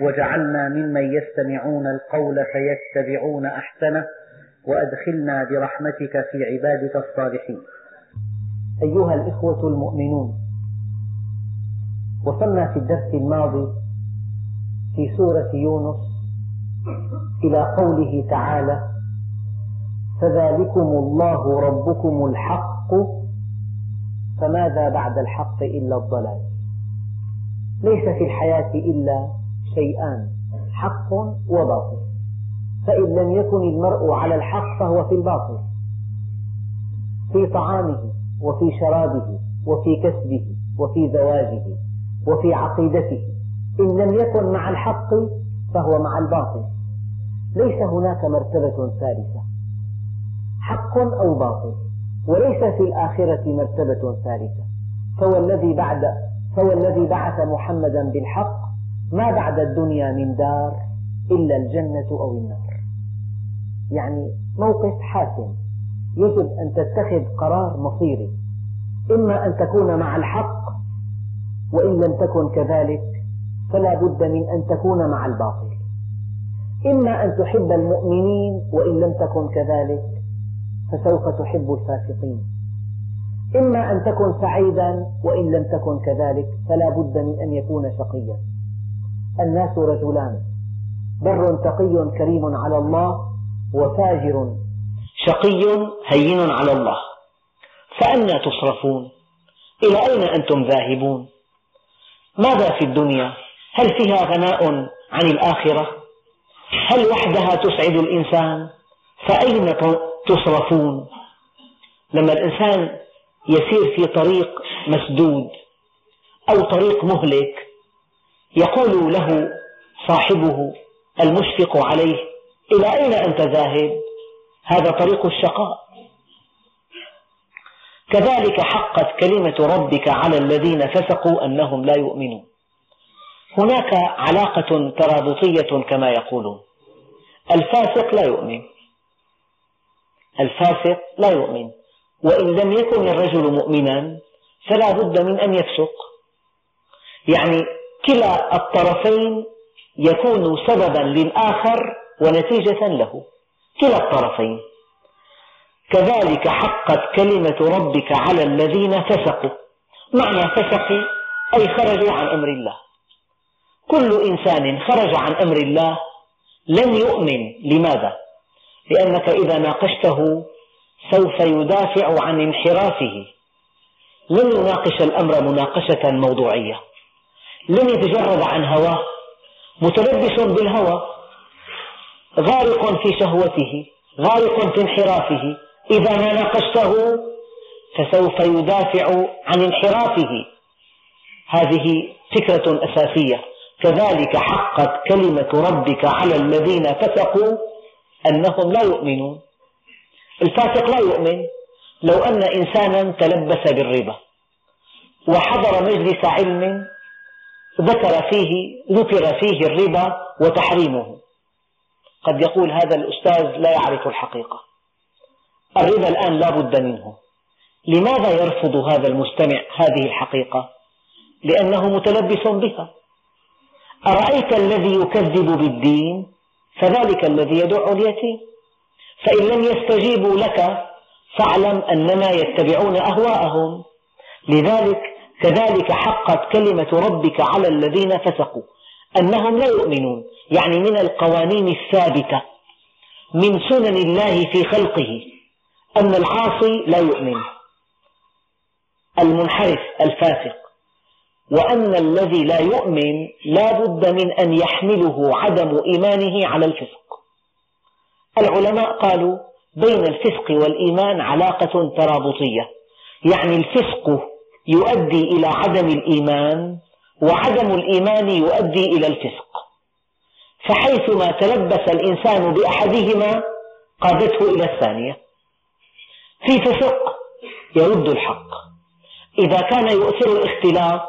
واجعلنا ممن يستمعون القول فيتبعون أحسنه وأدخلنا برحمتك في عبادك الصالحين. أيها الإخوة المؤمنون وصلنا في الدرس الماضي في سورة يونس إلى قوله تعالى فذلكم الله ربكم الحق فماذا بعد الحق إلا الضلال؟ ليس في الحياة إلا شيئان حق وباطل. فإن لم يكن المرء على الحق فهو في الباطل في طعامه وفي شرابه وفي كسبه وفي زواجه وفي عقيدته. إن لم يكن مع الحق فهو مع الباطل. ليس هناك مرتبة ثالثة حق أو باطل. وليس في الآخرة مرتبة ثالثة. فهو الذي بعد فهو الذي بعث محمدا بالحق ما بعد الدنيا من دار إلا الجنة أو النار. يعني موقف حاسم. يجب أن تتخذ قرار مصيري. إما أن تكون مع الحق وإن لم تكن كذلك فلا بد من أن تكون مع الباطل. إما أن تحب المؤمنين وإن لم تكن كذلك فسوف تحب الفاسقين. إما أن تكن سعيدا وإن لم تكن كذلك فلا بد من أن يكون شقيا. الناس رجلان. بر تقي كريم على الله وفاجر شقي هين على الله. فأنى تصرفون؟ إلى أين أنتم ذاهبون؟ ماذا في الدنيا؟ هل فيها غناء عن الآخرة؟ هل وحدها تسعد الإنسان؟ فأين تصرفون؟ لما الإنسان يسير في طريق مسدود أو طريق مهلك يقول له صاحبه المشفق عليه إلى أين أنت ذاهب؟ هذا طريق الشقاء. كذلك حقت كلمة ربك على الذين فسقوا أنهم لا يؤمنون. هناك علاقة ترابطية كما يقولون. الفاسق لا يؤمن. الفاسق لا يؤمن. وإن لم يكن الرجل مؤمنا فلا بد من أن يفسق. يعني كلا الطرفين يكون سببا للآخر ونتيجة له. كلا الطرفين. كذلك حقت كلمة ربك على الذين فسقوا. معنى فسقوا أي خرجوا عن أمر الله. كل إنسان خرج عن أمر الله لن يؤمن. لماذا؟ لأنك إذا ناقشته سوف يدافع عن انحرافه. لن يناقش الأمر مناقشة موضوعية. لن يتجرد عن هواه متلبس بالهوى غارق في شهوته غارق في انحرافه. إذا ما ناقشته فسوف يدافع عن انحرافه. هذه فكرة أساسية. كذلك حقت كلمة ربك على الذين فسقوا أنهم لا يؤمنون. الفاسق لا يؤمن لو أن إنسانا تلبس بالربا وحضر مجلس علم ذكر فيه ذكر فيه الربا وتحريمه. قد يقول هذا الأستاذ لا يعرف الحقيقة. الربا الآن لا بد منه. لماذا يرفض هذا المستمع هذه الحقيقة؟ لأنه متلبس بها. أرأيت الذي يكذب بالدين؟ فذلك الذي يدع اليتيم. فإن لم يستجيبوا لك فاعلم أنما يتبعون أهواءهم. لذلك كذلك حقت كلمة ربك على الذين فسقوا أنهم لا يؤمنون يعني من القوانين الثابتة من سنن الله في خلقه أن العاصي لا يؤمن المنحرف الفاسق وأن الذي لا يؤمن لا بد من أن يحمله عدم إيمانه على الفسق. العلماء قالوا بين الفسق والإيمان علاقة ترابطية يعني الفسق يؤدي إلى عدم الإيمان وعدم الإيمان يؤدي إلى الفسق. فحيثما تلبس الإنسان بأحدهما قادته إلى الثانية. في فسق يرد الحق. إذا كان يؤثر الاختلاط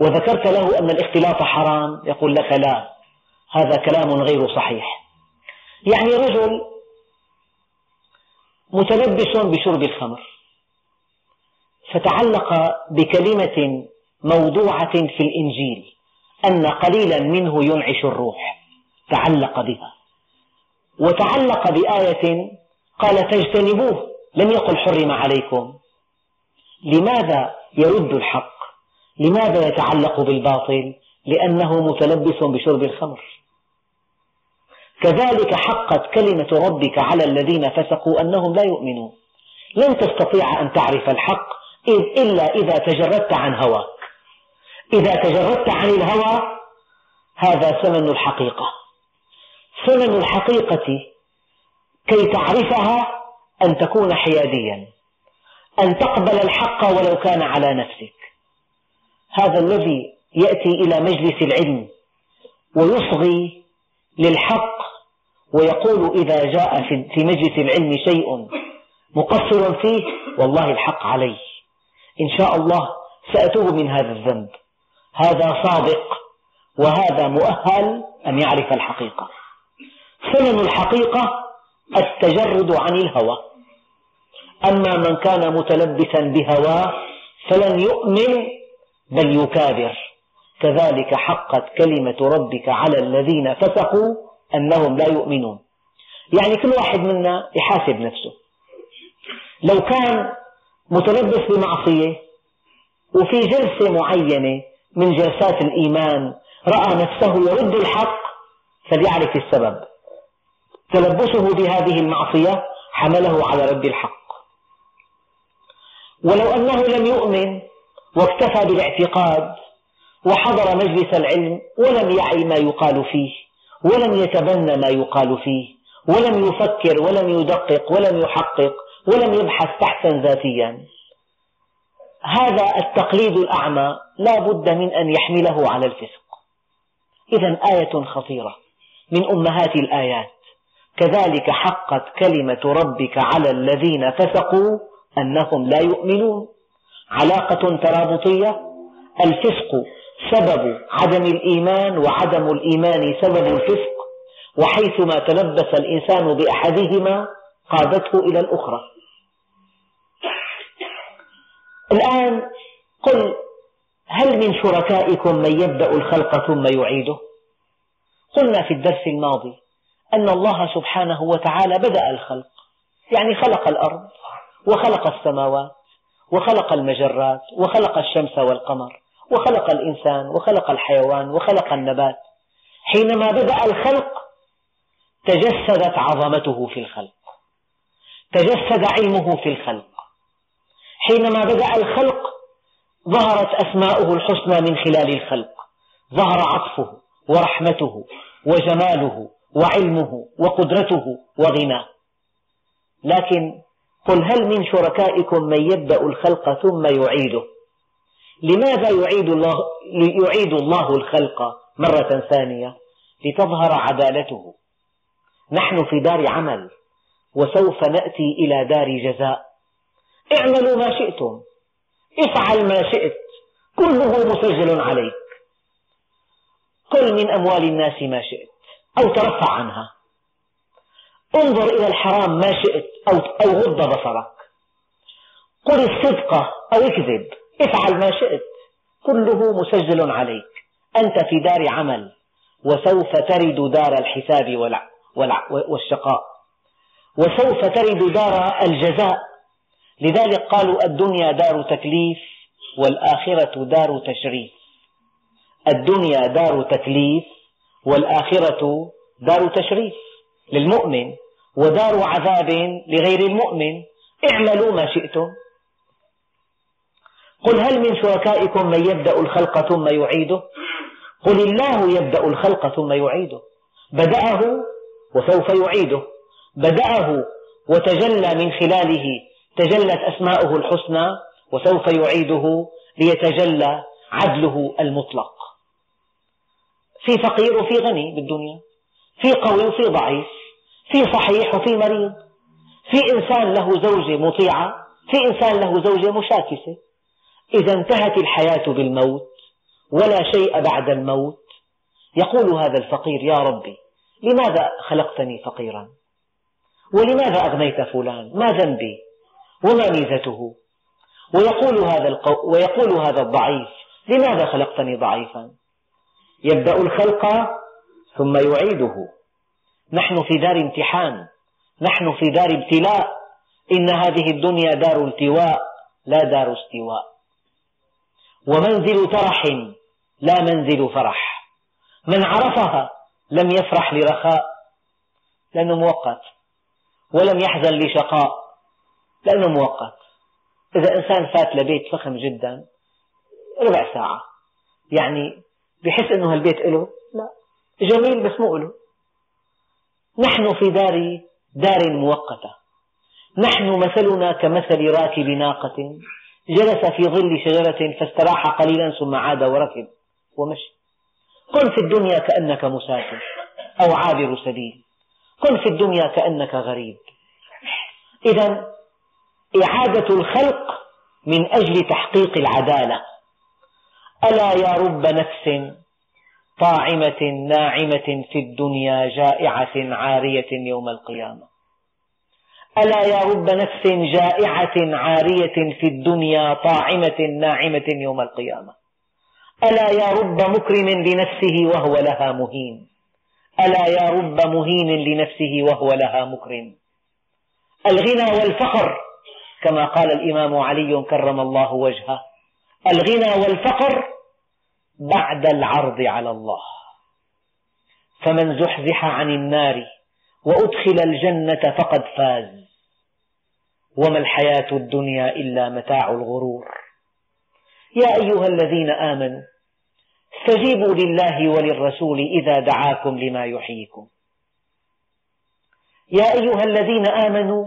وذكرت له أن الاختلاط حرام يقول لك لا هذا كلام غير صحيح. يعني رجل متلبس بشرب الخمر. فتعلق بكلمة موضوعة في الإنجيل أن قليلا منه ينعش الروح. تعلق بها. وتعلق بآية قال تجتنبوه لم يقل حرم عليكم. لماذا يرد الحق؟ لماذا يتعلق بالباطل؟ لأنه متلبس بشرب الخمر. كذلك حقت كلمة ربك على الذين فسقوا أنهم لا يؤمنون. لن تستطيع أن تعرف الحق إلا إذا تجردت عن هواك إذا تجردت عن الهوى هذا ثمن الحقيقة. ثمن الحقيقة كي تعرفها أن تكون حياديا أن تقبل الحق ولو كان على نفسك. هذا الذي يأتي إلى مجلس العلم ويصغي للحق ويقول إذا جاء في مجلس العلم شيء مقصر فيه والله الحق علي إن شاء الله سأتوب من هذا الذنب. هذا صادق وهذا مؤهل أن يعرف الحقيقة. ثمن الحقيقة التجرد عن الهوى. أما من كان متلبسا بهواه فلن يؤمن بل يكابر. كذلك حقت كلمة ربك على الذين فسقوا أنهم لا يؤمنون. يعني كل واحد منا يحاسب نفسه. لو كان متلبس بمعصية وفي جلسة معينة من جلسات الإيمان رأى نفسه يرد الحق فليعرف السبب. تلبسه بهذه المعصية حمله على رد الحق. ولو أنه لم يؤمن واكتفى بالاعتقاد وحضر مجلس العلم ولم يعي ما يقال فيه ولم يتبنى ما يقال فيه ولم يفكر ولم يدقق ولم يحقق ولم يبحث بحثا ذاتيا. هذا التقليد الأعمى لا بد من أن يحمله على الفسق. إذا آية خطيرة من أمهات الآيات. كذلك حقت كلمة ربك على الذين فسقوا أنهم لا يؤمنون. علاقة ترابطية. الفسق سبب عدم الإيمان وعدم الإيمان سبب الفسق. وحيثما تلبس الإنسان بأحدهما قادته إلى الأخرى. الآن قل هل من شركائكم من يبدأ الخلق ثم يعيده؟ قلنا في الدرس الماضي أن الله سبحانه وتعالى بدأ الخلق يعني خلق الأرض وخلق السماوات وخلق المجرات وخلق الشمس والقمر وخلق الإنسان وخلق الحيوان وخلق النبات. حينما بدأ الخلق تجسدت عظمته في الخلق تجسد علمه في الخلق. حينما بدأ الخلق ظهرت أسماؤه الحسنى من خلال الخلق. ظهر عطفه ورحمته وجماله وعلمه وقدرته وغناه. لكن قل هل من شركائكم من يبدأ الخلق ثم يعيده؟ لماذا يعيد الله, يعيد الله الخلق مرة ثانية؟ لتظهر عدالته. نحن في دار عمل وسوف نأتي إلى دار جزاء. اعملوا ما شئتم. افعل ما شئت. كله مسجل عليك. كل من أموال الناس ما شئت. أو ترفع عنها. انظر إلى الحرام ما شئت أو, أو غض بصرك. قل الصدق أو اكذب. افعل ما شئت. كله مسجل عليك. أنت في دار عمل. وسوف ترد دار الحساب والشقاء. وسوف ترد دار الجزاء. لذلك قالوا الدنيا دار تكليف والآخرة دار تشريف. الدنيا دار تكليف والآخرة دار تشريف للمؤمن ودار عذاب لغير المؤمن. اعملوا ما شئتم. قل هل من شركائكم من يبدأ الخلق ثم يعيده؟ قل الله يبدأ الخلق ثم يعيده. بدأه وسوف يعيده. بدأه وتجلى من خلاله تجلت أسماؤه الحسنى وسوف يعيده ليتجلى عدله المطلق. في فقير وفي غني بالدنيا في قوي وفي ضعيف في صحيح وفي مريض في إنسان له زوجة مطيعة في إنسان له زوجة مشاكسة. إذا انتهت الحياة بالموت ولا شيء بعد الموت. يقول هذا الفقير يا ربي لماذا خلقتني فقيرا؟ ولماذا أغنيت فلان؟ ما ذنبي؟ وما ميزته ويقول هذا, القو... ويقول هذا الضعيف لماذا خلقتني ضعيفا؟ يبدأ الخلق ثم يعيده. نحن في دار امتحان نحن في دار ابتلاء. إن هذه الدنيا دار التواء لا دار استواء. ومنزل ترح لا منزل فرح. من عرفها لم يفرح لرخاء لأنه مؤقت. ولم يحزن لشقاء. لأنه مؤقت. إذا إنسان فات لبيت فخم جدا ربع ساعة. يعني بحس أنه هالبيت له لا. جميل بس مو له نحن في دار دار مؤقتة. نحن مثلنا كمثل راكب ناقة. جلس في ظل شجرة فاستراح قليلا ثم عاد وركب ومشي. كن في الدنيا كأنك مسافر أو عابر سبيل. كن في الدنيا كأنك غريب. إذا إعادة الخلق من أجل تحقيق العدالة. ألا يا رب نفس طاعمة ناعمة في الدنيا جائعة عارية يوم القيامة. ألا يا رب نفس جائعة عارية في الدنيا طاعمة ناعمة يوم القيامة. ألا يا رب مكرم لنفسه وهو لها مهين. ألا يا رب مهين لنفسه وهو لها مكرم. الغنى والفقر كما قال الإمام علي كرم الله وجهه الغنى والفقر بعد العرض على الله. فمن زحزح عن النار وأدخل الجنة فقد فاز. وما الحياة الدنيا إلا متاع الغرور. يا أيها الذين آمنوا استجيبوا لله وللرسول إذا دعاكم لما يحييكم. يا أيها الذين آمنوا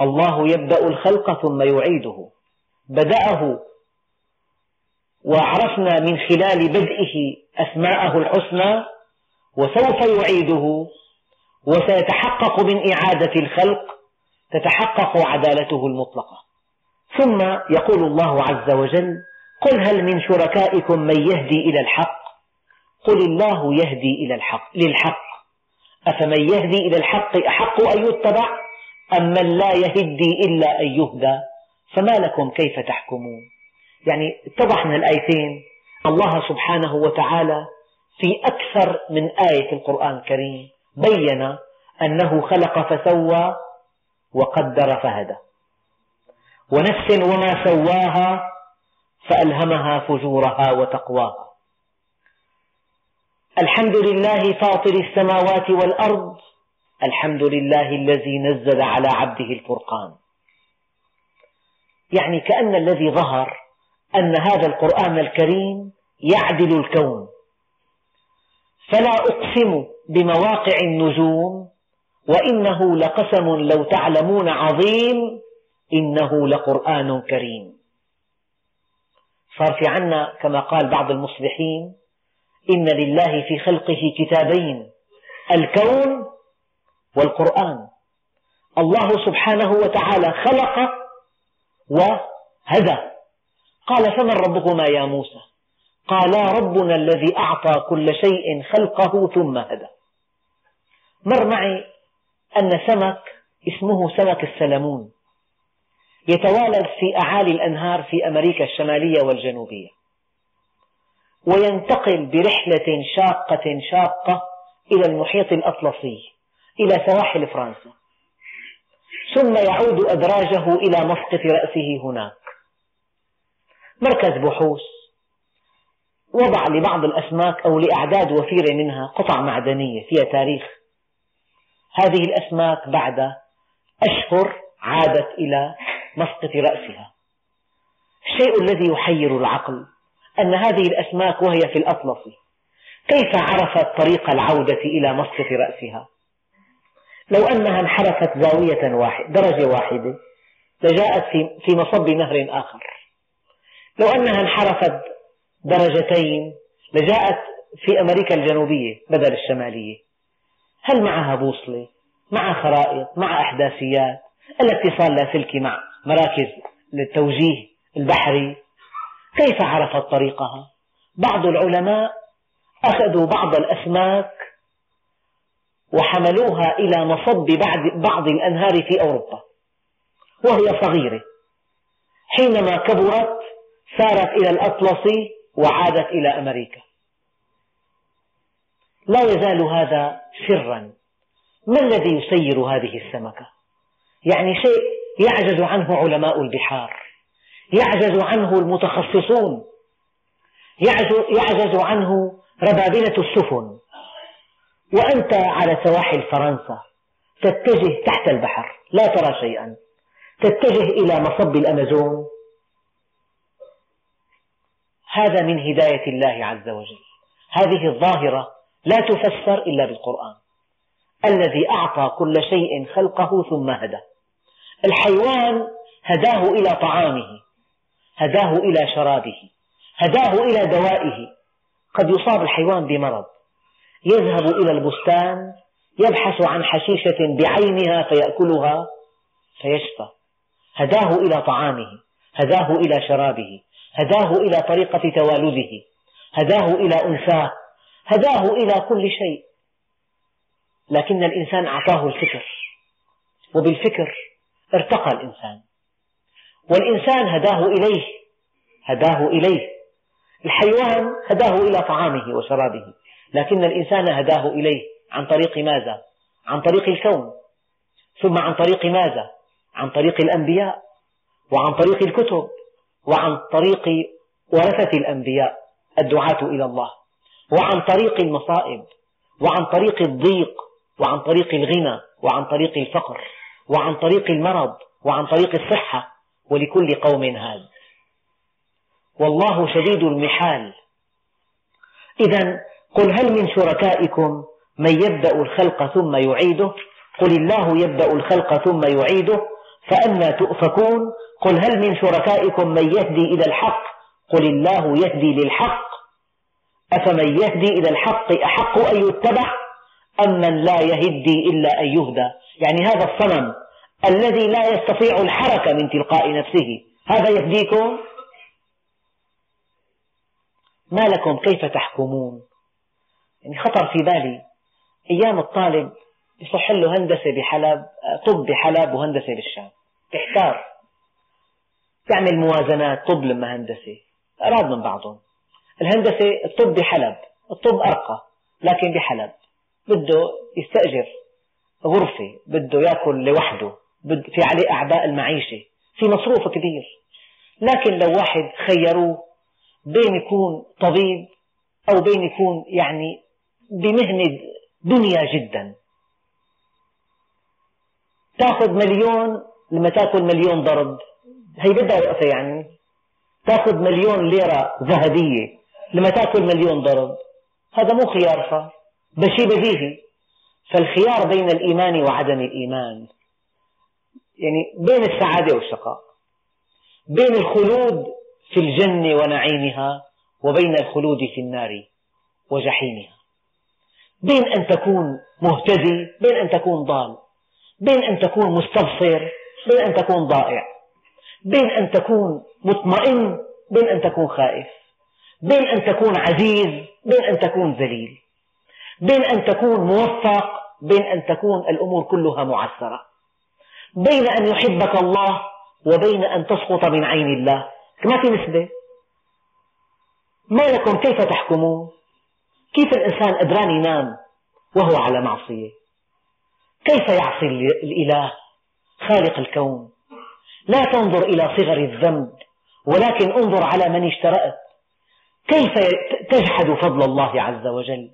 الله يبدأ الخلق ثم يعيده. بدأه. وعرفنا من خلال بدئه أسماءه الحسنى وسوف يعيده. وسيتحقق من إعادة الخلق تتحقق عدالته المطلقة. ثم يقول الله عز وجل قل هل من شركائكم من يهدي إلى الحق؟ قل الله يهدي إلى الحق للحق. أفمن يهدي إلى الحق أحق أن يتبع؟ أم من لا يهدي إلا أن يهدى. فما لكم كيف تحكمون؟ يعني اتضح من الآيتين الله سبحانه وتعالى في أكثر من آية في القرآن الكريم بين أنه خلق فسوى وقدر فهدى. ونفس وما سواها فألهمها فجورها وتقواها. الحمد لله فاطر السماوات والأرض الحمد لله الذي نزل على عبده الفرقان. يعني كأن الذي ظهر أن هذا القرآن الكريم يعدل الكون. فلا أقسم بمواقع النجوم وإنه لقسم لو تعلمون عظيم إنه لقرآن كريم. صار في عنا كما قال بعض المصلحين إن لله في خلقه كتابين الكون والقرآن. الله سبحانه وتعالى خلق وهدى. قال فمن ربكما يا موسى؟ قالا ربنا الذي أعطى كل شيء خلقه ثم هدى. مر معي أن سمك اسمه سمك السلمون. يتوالد في أعالي الأنهار في أمريكا الشمالية والجنوبية. وينتقل برحلة شاقة شاقة إلى المحيط الأطلسي. إلى سواحل فرنسا. ثم يعود أدراجه إلى مسقط رأسه هناك. مركز بحوث. وضع لبعض الأسماك أو لأعداد وفيرة منها قطع معدنية فيها تاريخ. هذه الأسماك بعد أشهر عادت إلى مسقط رأسها. الشيء الذي يحير العقل أن هذه الأسماك وهي في الأطلس. كيف عرفت طريق العودة إلى مسقط رأسها؟ لو أنها انحرفت زاوية واحدة درجة واحدة لجاءت في مصب نهر آخر. لو أنها انحرفت درجتين لجاءت في أمريكا الجنوبية بدل الشمالية. هل معها بوصلة؟ مع خرائط؟ مع أحداثيات؟ الاتصال اللاسلكي مع مراكز للتوجيه البحري؟ كيف عرفت طريقها؟ بعض العلماء أخذوا بعض الأسماك وحملوها إلى مصب بعض الأنهار في أوروبا. وهي صغيرة. حينما كبرت سارت إلى الأطلس وعادت إلى أمريكا. لا يزال هذا سرا. ما الذي يسير هذه السمكة؟ يعني شيء يعجز عنه علماء البحار. يعجز عنه المتخصصون. يعجز عنه ربابنة السفن. وأنت على سواحل فرنسا تتجه تحت البحر لا ترى شيئا. تتجه إلى مصب الأمازون. هذا من هداية الله عز وجل. هذه الظاهرة لا تفسر إلا بالقرآن. الذي أعطى كل شيء خلقه ثم هدى. الحيوان هداه إلى طعامه هداه إلى شرابه هداه إلى دوائه. قد يصاب الحيوان بمرض. يذهب إلى البستان يبحث عن حشيشة بعينها فيأكلها فيشفى. هداه إلى طعامه هداه إلى شرابه هداه إلى طريقة توالده هداه إلى أنثاه هداه إلى كل شيء. لكن الإنسان أعطاه الفكر وبالفكر ارتقى الإنسان. والإنسان هداه إليه هداه إليه. الحيوان هداه إلى طعامه وشرابه. لكن الإنسان هداه إليه. عن طريق ماذا؟ عن طريق الكون. ثم عن طريق ماذا؟ عن طريق الأنبياء وعن طريق الكتب وعن طريق ورثة الأنبياء الدعاة إلى الله. وعن طريق المصائب وعن طريق الضيق وعن طريق الغنى وعن طريق الفقر وعن طريق المرض وعن طريق الصحة. ولكل قوم هاد والله شديد المحال. إذا قل هل من شركائكم من يبدأ الخلق ثم يعيده؟ قل الله يبدأ الخلق ثم يعيده. فأنى تؤفكون. قل هل من شركائكم من يهدي إلى الحق؟ قل الله يهدي للحق. أفمن يهدي إلى الحق أحق أن يتبع أم من لا يهدي إلا أن يهدى؟ يعني هذا الصنم الذي لا يستطيع الحركة من تلقاء نفسه. هذا يهديكم؟ ما لكم؟ كيف تحكمون؟ يعني خطر في بالي. أيام الطالب يصح له هندسة بحلب طب بحلب وهندسة بالشام. تحتار تعمل موازنات طب لما هندسة. أراد من بعضهم. الهندسة الطب بحلب الطب أرقى لكن بحلب. بده يستأجر غرفة بده يأكل لوحده في عليه أعباء المعيشة. في مصروف كبير. لكن لو واحد خيروه بين يكون طبيب أو بين يكون يعني بمهنة دنيا جدا. تاخذ مليون لما تاكل مليون ضرب. هي بدها وقفة يعني. تاخذ مليون ليرة ذهبية لما تاكل مليون ضرب. هذا مو خيار صار ده شيء بديهي. فالخيار بين الإيمان وعدم الإيمان. يعني بين السعادة والشقاء. بين الخلود في الجنة ونعيمها وبين الخلود في النار وجحيمها. بين أن تكون مهتدي بين أن تكون ضال بين أن تكون مستبصر بين أن تكون ضائع بين أن تكون مطمئن بين أن تكون خائف بين أن تكون عزيز بين أن تكون ذليل بين أن تكون موفق بين أن تكون الأمور كلها معسرة بين أن يحبك الله وبين أن تسقط من عين الله ما في نسبة ما لكم كيف تحكمون كيف الإنسان قدران ينام وهو على معصية؟ كيف يعصي الإله خالق الكون؟ لا تنظر إلى صغر الذنب ولكن انظر على من اشترأت. كيف تجحد فضل الله عز وجل؟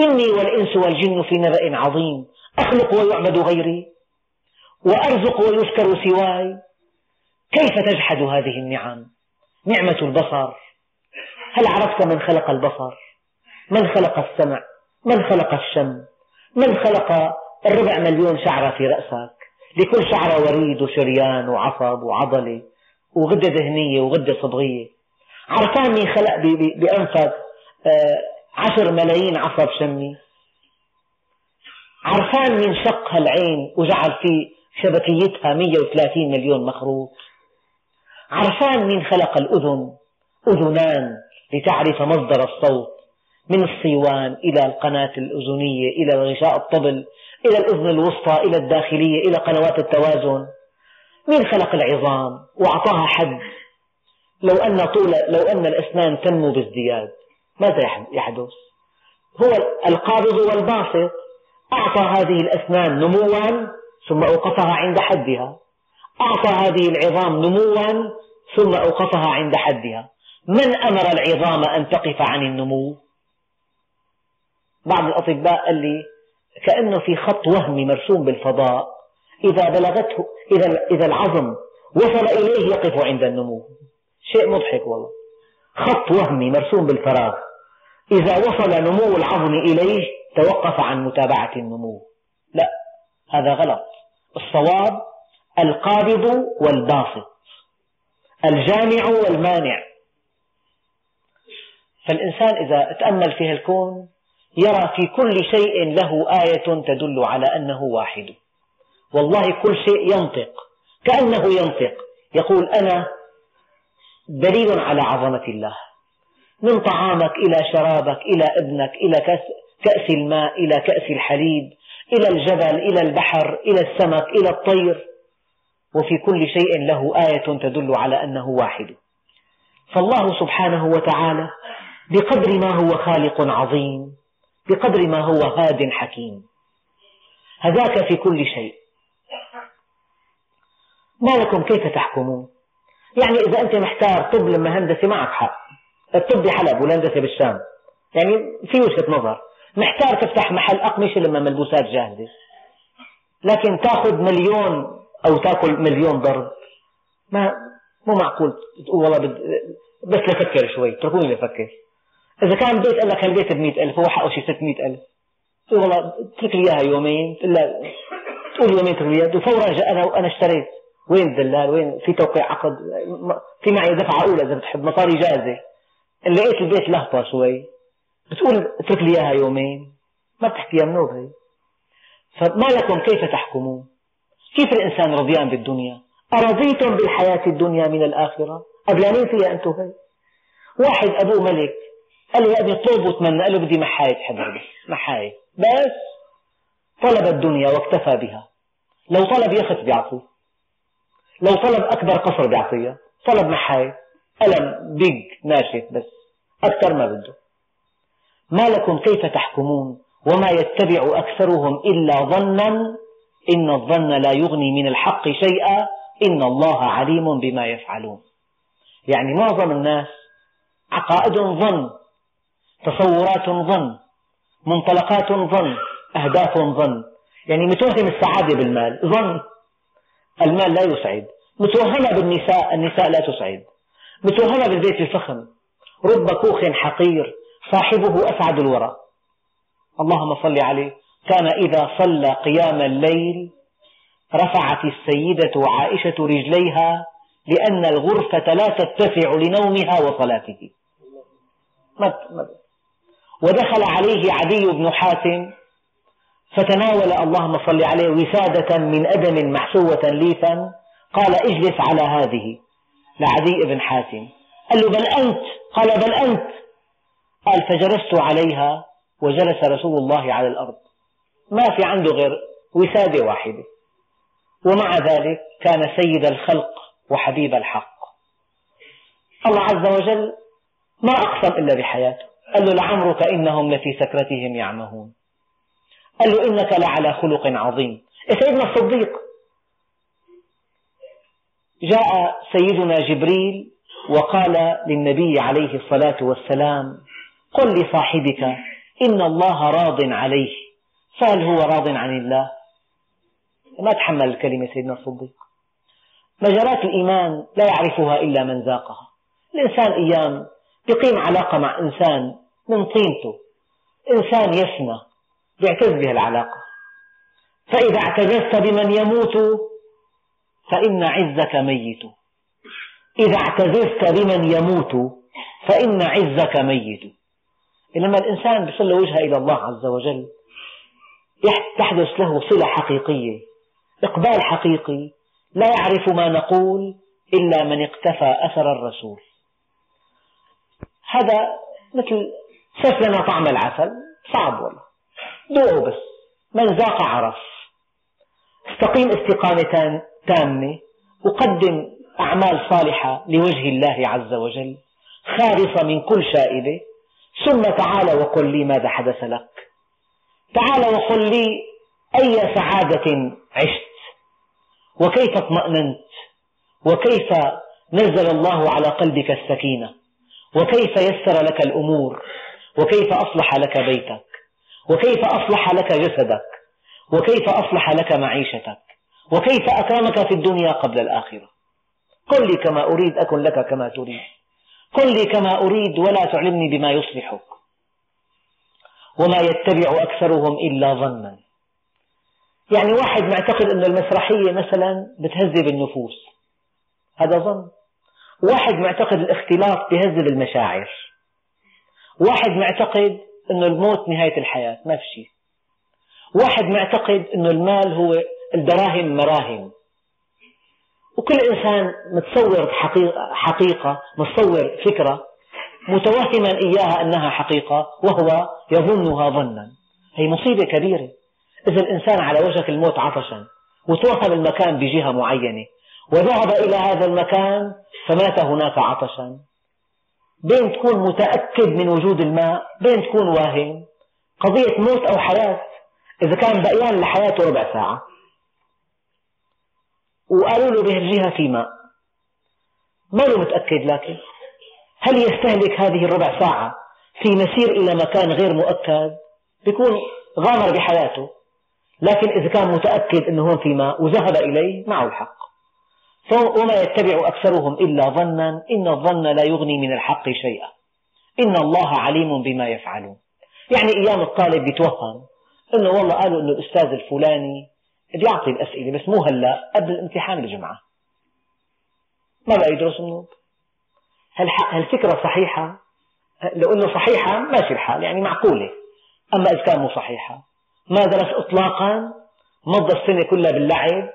إني والإنس والجن في نبأ عظيم أخلق ويعبد غيري وأرزق ويذكر سواي. كيف تجحد هذه النعم؟ نعمة البصر. هل عرفت من خلق البصر؟ من خلق السمع؟ من خلق الشم؟ من خلق الربع مليون شعرة في رأسك؟ لكل شعرة وريد وشريان وعصب وعضلة وغدة دهنية وغدة صبغية عرفان مين خلق بأنفك آه، عشر ملايين عصب شمي. عرفان مين شق هالعين وجعل في شبكيتها 130 مليون مخروط عرفان مين خلق الأذن أذنان لتعرف مصدر الصوت. من الصيوان إلى القناة الأذنية إلى الغشاء الطبل إلى الأذن الوسطى إلى الداخلية إلى قنوات التوازن. مين خلق العظام وأعطاها حد؟ لو أن طول لو أن الأسنان تنمو بازدياد ماذا يحدث؟ هو القابض والباسط. أعطى هذه الأسنان نموا ثم أوقفها عند حدها. أعطى هذه العظام نموا ثم أوقفها عند حدها. من أمر العظام أن تقف عن النمو؟ بعض الأطباء قال لي كأنه في خط وهمي مرسوم بالفضاء. إذا بلغته إذا إذا العظم وصل إليه يقف عند النمو. شيء مضحك والله. خط وهمي مرسوم بالفراغ. إذا وصل نمو العظم إليه توقف عن متابعة النمو. لا هذا غلط. الصواب القابض والباسط. الجامع والمانع. فالإنسان إذا تأمل في الكون يرى في كل شيء له آية تدل على أنه واحد. والله كل شيء ينطق كأنه ينطق. يقول أنا دليل على عظمة الله. من طعامك إلى شرابك إلى ابنك إلى كأس الماء إلى كأس الحليب إلى الجبل إلى البحر إلى السمك إلى الطير. وفي كل شيء له آية تدل على أنه واحد. فالله سبحانه وتعالى بقدر ما هو خالق عظيم. بقدر ما هو هاد حكيم. هداك في كل شيء. ما لكم كيف تحكمون؟ يعني إذا أنت محتار طب لما هندسة معك حق. الطب بحلب والهندسة بالشام. يعني في وجهة نظر. محتار تفتح محل أقمشة لما ملبوسات جاهزة. لكن تأخذ مليون أو تأكل مليون ضرب ما مو معقول. تقول والله. بس لفكر شوي. اتركوني لفكر. إذا كان بيت قال لك هالبيت ب ألف هو حقه شي 600000 تقول والله اترك لي إياها يومين إلا تقول يومين لي وفورا جاء أنا وأنا اشتريت. وين الدلال؟ وين؟ في توقيع عقد. في معي دفعة أولى إذا بتحب. مصاري جاهزة. لقيت البيت لهطة شوي. بتقول اترك لي إياها يومين. ما بتحكيها منوب هي فما لكم كيف تحكمون؟ كيف الإنسان رضيان بالدنيا؟ أرضيتم بالحياة الدنيا من الآخرة؟ قبلانين فيها أنتم. هي واحد أبوه ملك. قال له يا ابني طلب وتمنى قال له بدي محاية بس محاية بس طلب الدنيا واكتفى بها. لو طلب يخت بيعطيه لو طلب أكبر قصر بيعطيه طلب محاية ألم بيج ناشف بس أكثر ما بده. ما لكم كيف تحكمون وما يتبع أكثرهم إلا ظنا؟ إن الظن لا يغني من الحق شيئا. إن الله عليم بما يفعلون. يعني معظم الناس عقائدهم ظن. تصورات ظن منطلقات ظن أهداف ظن. يعني متوهم السعادة بالمال. ظن. المال لا يسعد. متوهمة بالنساء النساء لا تسعد. متوهمة بالبيت الفخم. رب كوخ حقير صاحبه أسعد الورى. اللهم صل عليه. كان إذا صلى قيام الليل رفعت السيدة عائشة رجليها لأن الغرفة لا تتسع لنومها وصلاته. ودخل عليه عدي بن حاتم فتناول اللهم صل عليه وسادة من أدم محسوة ليفا قال اجلس على هذه لعدي بن حاتم. قال له بل أنت؟ قال بل أنت. قال فجلست عليها وجلس رسول الله على الأرض. ما في عنده غير وسادة واحدة. ومع ذلك كان سيد الخلق وحبيب الحق. الله عز وجل ما أقسم إلا بحياته. قال له لعمرك إنهم لفي سكرتهم يعمهون. قال له إنك لعلى خلق عظيم. سيدنا الصديق؟ جاء سيدنا جبريل وقال للنبي عليه الصلاة والسلام قل لصاحبك إن الله راض عليه. فهل هو راض عن الله؟ ما تحمل الكلمة سيدنا الصديق. مجالات الإيمان لا يعرفها إلا من ذاقها. الإنسان أيام يقيم علاقة مع إنسان من طينته. إنسان يفنى يعتز بها العلاقة. فإذا اعتززت بمن يموت فإن عزك ميت. إذا اعتززت بمن يموت فإن عزك ميت. إنما الإنسان بيصل وجهه إلى الله عز وجل تحدث له صلة حقيقية إقبال حقيقي لا يعرف ما نقول إلا من اقتفى أثر الرسول. هذا مثل سف لنا طعم العسل؟ صعب والله. ذوقه بس. من ذاق عرف استقيم استقامة تامة. وقدم أعمال صالحة لوجه الله عز وجل. خالصة من كل شائبة. ثم تعال وقل لي ماذا حدث لك. تعال وقل لي أي سعادة عشت. وكيف اطمأننت. وكيف نزل الله على قلبك السكينة. وكيف يسر لك الأمور. وكيف أصلح لك بيتك؟ وكيف أصلح لك جسدك؟ وكيف أصلح لك معيشتك؟ وكيف أكرمك في الدنيا قبل الآخرة؟ قل لي كما أريد أكن لك كما تريد. قل لي كما أريد ولا تعلمني بما يصلحك. وما يتبع أكثرهم إلا ظنا. يعني واحد معتقد أن المسرحية مثلا بتهذب النفوس. هذا ظن. واحد معتقد الاختلاط بيهذب المشاعر. واحد معتقد أن الموت نهاية الحياة ما في شيء. واحد معتقد أن المال هو الدراهم مراهم. وكل إنسان متصور حقيقة, حقيقة متصور فكرة متوهما إياها أنها حقيقة وهو يظنها ظنا. هي مصيبة كبيرة. إذا الإنسان على وشك الموت عطشا وتوهم المكان بجهة معينة وذهب إلى هذا المكان فمات هناك عطشا. بين تكون متأكد من وجود الماء بين تكون واهم قضية موت أو حياة إذا كان بقيان لحياته ربع ساعة. وقالوا له بهالجهة في ماء. ما له متأكد لكن؟ هل يستهلك هذه الربع ساعة في مسير إلى مكان غير مؤكد؟ بيكون غامر بحياته. لكن إذا كان متأكد أنه هون في ماء وذهب إليه معه الحق. وما يتبع أكثرهم إلا ظنا إن الظن لا يغني من الحق شيئا. إن الله عليم بما يفعلون. يعني أيام الطالب يتوهم أنه والله قالوا أنه الأستاذ الفلاني بيعطي الأسئلة بس مو هلا قبل الامتحان الجمعة ما بقى يدرس النوب هالفكرة صحيحة؟ لو أنه صحيحة ماشي الحال يعني معقولة. أما إذا كان مو صحيحة ما درس إطلاقا مضى السنة كلها باللعب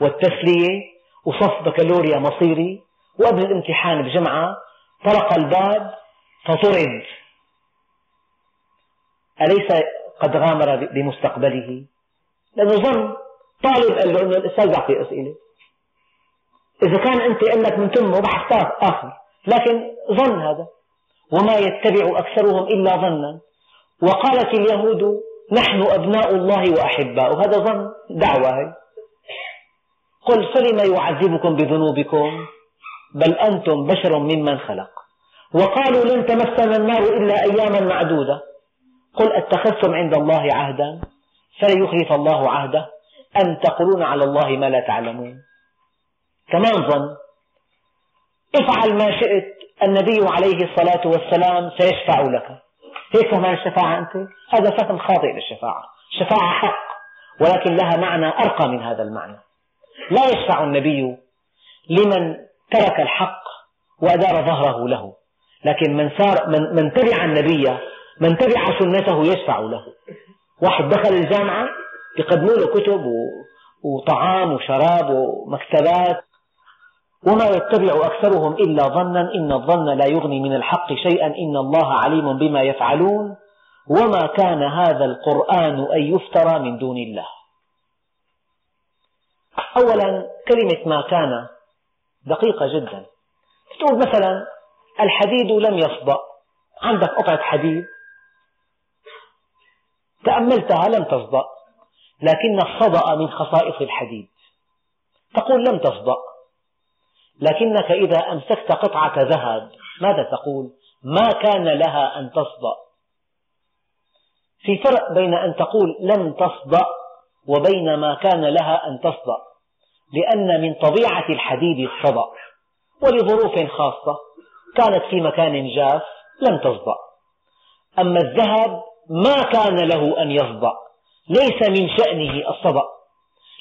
والتسلية وصف بكالوريا مصيري وقبل الامتحان بجمعة طرق الباب فطرد. أليس قد غامر بمستقبله؟ لأنه ظن طالب قال له أنه الأستاذ يعطي أسئلة. إذا كان أنت أنك من تمه بحث آخر لكن ظن هذا. وما يتبع أكثرهم إلا ظنا. وقالت اليهود نحن أبناء الله وأحباؤه هذا ظن دعوة هي قل فلم يعذبكم بذنوبكم؟ بل أنتم بشر ممن خلق. وقالوا لن تمسنا النار إلا أياما معدودة. قل أتخذتم عند الله عهدا؟ فلن يخلف الله عهده. أن تقولون على الله ما لا تعلمون؟ كمان ظن. افعل ما شئت النبي عليه الصلاة والسلام سيشفع لك. هيك فهم الشفاعة أنت؟ هذا فهم خاطئ للشفاعة. الشفاعة حق ولكن لها معنى أرقى من هذا المعنى. لا يشفع النبي لمن ترك الحق وأدار ظهره له. لكن من, صار من, من تبع النبي من تبع سنته يشفع له. واحد دخل الجامعة يقدموا له كتب وطعام وشراب ومكتبات وما يتبع أكثرهم إلا ظنا إن الظن لا يغني من الحق شيئا إن الله عليم بما يفعلون. وما كان هذا القرآن أن يفترى من دون الله. أولا كلمة ما كان دقيقة جدا. تقول مثلا الحديد لم يصدأ. عندك قطعة حديد تأملتها لم تصدأ لكن الصدأ من خصائص الحديد. تقول لم تصدأ لكنك إذا أمسكت قطعة ذهب ماذا تقول؟ ما كان لها أن تصدأ. في فرق بين أن تقول لم تصدأ وبين ما كان لها أن تصدأ. لأن من طبيعة الحديد الصدأ ولظروف خاصة كانت في مكان جاف لم تصدأ. أما الذهب ما كان له أن يصدأ ليس من شأنه الصدأ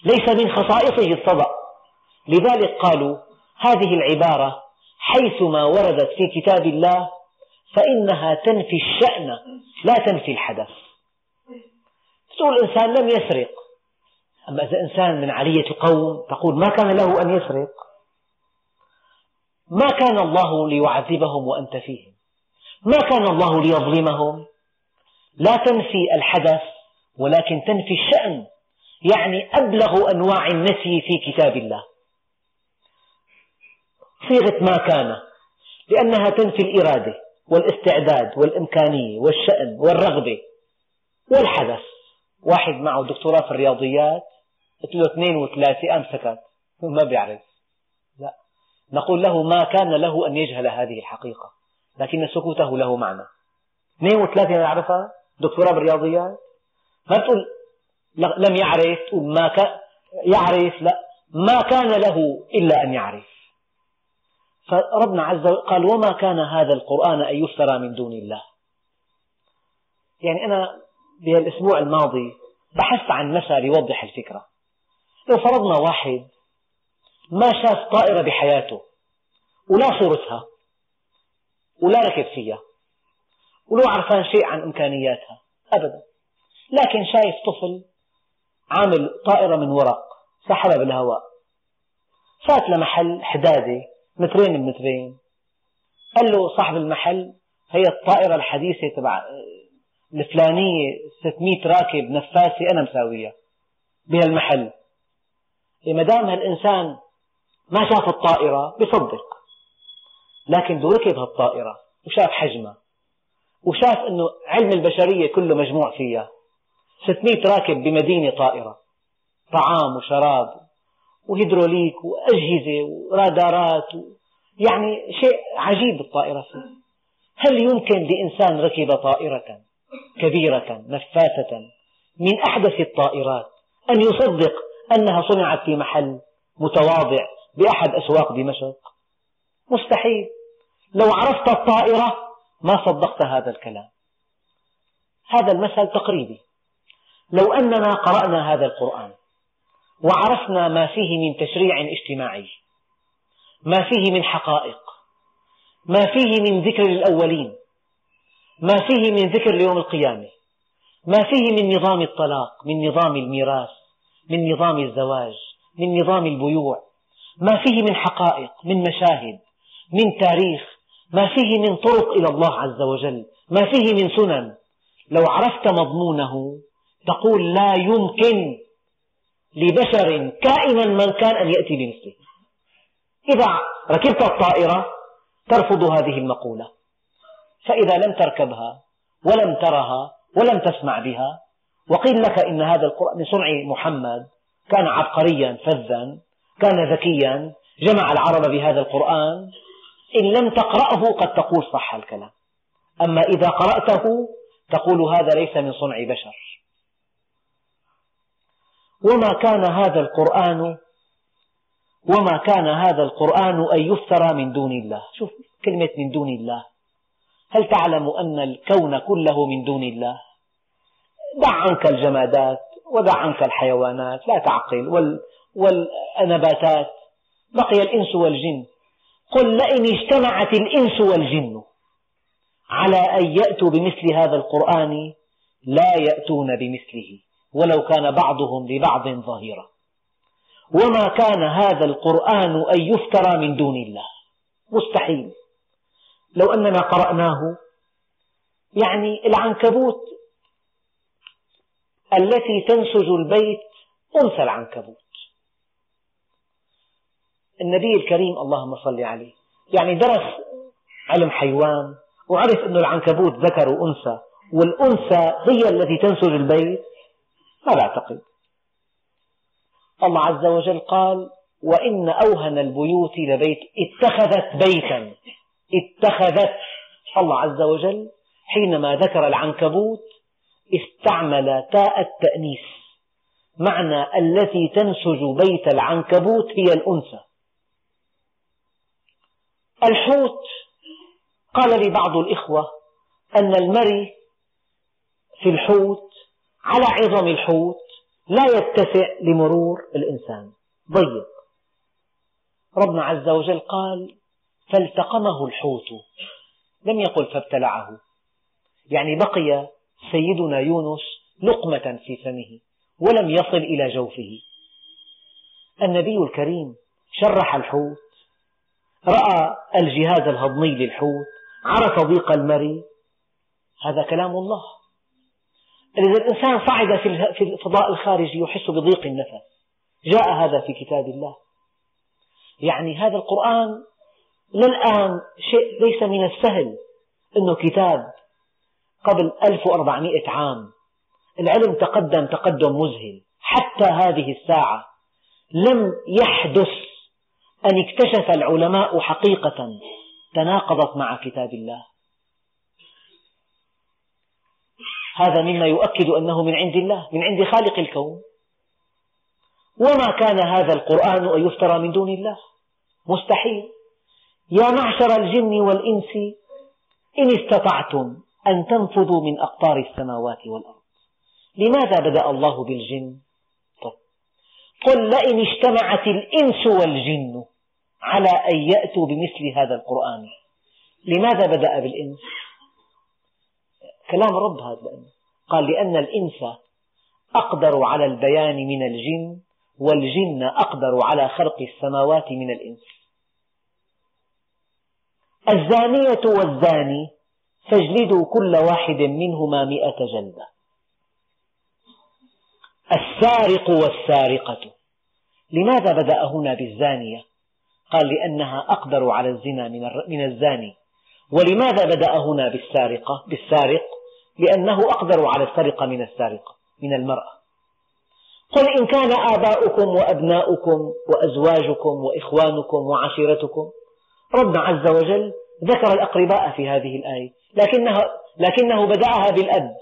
ليس من خصائصه الصدأ. لذلك قالوا هذه العبارة حيثما وردت في كتاب الله فإنها تنفي الشأن لا تنفي الحدث. تقول الإنسان لم يسرق. أما إذا إنسان من علية قوم تقول ما كان له أن يسرق ما كان الله ليعذبهم وأنت فيهم ما كان الله ليظلمهم. لا تنفي الحدث ولكن تنفي الشأن يعني أبلغ أنواع النفي في كتاب الله. صيغة ما كان لأنها تنفي الإرادة والاستعداد والإمكانية والشأن والرغبة والحدث. واحد معه دكتوراه في الرياضيات قلت له اثنين وثلاثة قام سكت ما بيعرف. لا. نقول له ما كان له أن يجهل هذه الحقيقة لكن سكوته له معنى. اثنين وثلاثة ما يعرفها؟ دكتوراه بالرياضيات ما تقول لم يعرف تقول ما كان يعرف لا. ما كان له إلا أن يعرف. فربنا عز وجل قال وما كان هذا القرآن أن يفترى من دون الله. يعني أنا بهالأسبوع الماضي بحثت عن مثل يوضح الفكرة. لو فرضنا واحد ما شاف طائرة بحياته ولا صورتها ولا ركب فيها ولو عرفان شيء عن إمكانياتها أبدا. لكن شايف طفل عامل طائرة من ورق سحبها بالهواء فات لمحل حدادة مترين بمترين قال له صاحب المحل هي الطائرة الحديثة تبع الفلانية 600 راكب نفاسة أنا مساويها بهالمحل. ما دام هالإنسان ما شاف الطائرة بصدق لكن بده ركب هالطائرة وشاف حجمها وشاف أنه علم البشرية كله مجموع فيها. 600 راكب بمدينة طائرة طعام وشراب وهيدروليك وأجهزة ورادارات يعني شيء عجيب الطائرة فيه. هل يمكن لإنسان ركب طائرة كبيرة نفاثة من أحدث الطائرات أن يصدق أنها صنعت في محل متواضع بأحد أسواق دمشق. مستحيل. لو عرفت الطائرة ما صدقت هذا الكلام. هذا المثل تقريبي. لو أننا قرأنا هذا القرآن وعرفنا ما فيه من تشريع اجتماعي ما فيه من حقائق ما فيه من ذكر للأولين ما فيه من ذكر ليوم القيامة ما فيه من نظام الطلاق من نظام الميراث من نظام الزواج من نظام البيوع. ما فيه من حقائق من مشاهد من تاريخ ما فيه من طرق إلى الله عز وجل ما فيه من سنن. لو عرفت مضمونه تقول لا يمكن لبشر كائنا من كان أن يأتي بمثله. إذا ركبت الطائرة ترفض هذه المقولة. فإذا لم تركبها ولم ترها ولم تسمع بها وقيل لك إن هذا القرآن من صنع محمد كان عبقريا فذا كان ذكيا جمع العرب بهذا القرآن. إن لم تقرأه قد تقول صح الكلام. أما إذا قرأته تقول هذا ليس من صنع بشر. وما كان هذا القرآن وما كان هذا القرآن أن يفترى من دون الله. شوف كلمة من دون الله. هل تعلم أن الكون كله من دون الله؟ دع عنك الجمادات ودع عنك الحيوانات لا تعقل. وال والنباتات بقي الإنس والجن. قل لئن اجتمعت الإنس والجن على أن يأتوا بمثل هذا القرآن لا يأتون بمثله ولو كان بعضهم لبعض ظهيرا. وما كان هذا القرآن أن يفترى من دون الله. مستحيل. لو أننا قرأناه يعني العنكبوت التي تنسج البيت أنثى العنكبوت. النبي الكريم اللهم صل عليه يعني درس علم حيوان وعرف أن العنكبوت ذكر وأنثى والأنثى هي التي تنسج البيت. ما بعتقد الله عز وجل قال وإن أوهن البيوت لبيت اتخذت بيتا اتخذت. الله عز وجل حينما ذكر العنكبوت استعمل تاء التأنيث. معنى التي تنسج بيت العنكبوت هي الأنثى. الحوت قال لي بعض الإخوة أن المري في الحوت على عظم الحوت لا يتسع لمرور الإنسان. ضيق. ربنا عز وجل قال فالتقمه الحوت. لم يقل فابتلعه. يعني بقي سيدنا يونس لقمة في فمه ولم يصل إلى جوفه. النبي الكريم شرح الحوت رأى الجهاز الهضمي للحوت عرف ضيق المري هذا كلام الله. إذا الإنسان صعد في الفضاء الخارجي يحس بضيق النفس. جاء هذا في كتاب الله. يعني هذا القرآن للآن شيء ليس من السهل أنه كتاب قبل 1400 عام. العلم تقدم تقدم مذهل. حتى هذه الساعة لم يحدث أن اكتشف العلماء حقيقة تناقضت مع كتاب الله. هذا مما يؤكد أنه من عند الله من عند خالق الكون. وما كان هذا القرآن أن يفترى من دون الله؟ مستحيل. يا معشر الجن والإنس إن استطعتم أن تنفذوا من أقطار السماوات والأرض. لماذا بدأ الله بالجن؟ طب. قل لئن اجتمعت الإنس والجن على أن يأتوا بمثل هذا القرآن. لماذا بدأ بالإنس؟ كلام رب هذا لأنه قال لأن الإنس أقدر على البيان من الجن والجن أقدر على خلق السماوات من الإنس. الزانية والزاني فاجلدوا كل واحد منهما مئة جلدة. السارق والسارقة. لماذا بدأ هنا بالزانية؟ قال لأنها أقدر على الزنا من الزاني. ولماذا بدأ هنا بالسارقة؟ بالسارق لأنه أقدر على السرقة من السارقة من المرأة. قل إن كان آباؤكم وأبناؤكم وأزواجكم وإخوانكم وعشيرتكم ربنا عز وجل ذكر الأقرباء في هذه الآية. لكنه, لكنه بدأها بالأب.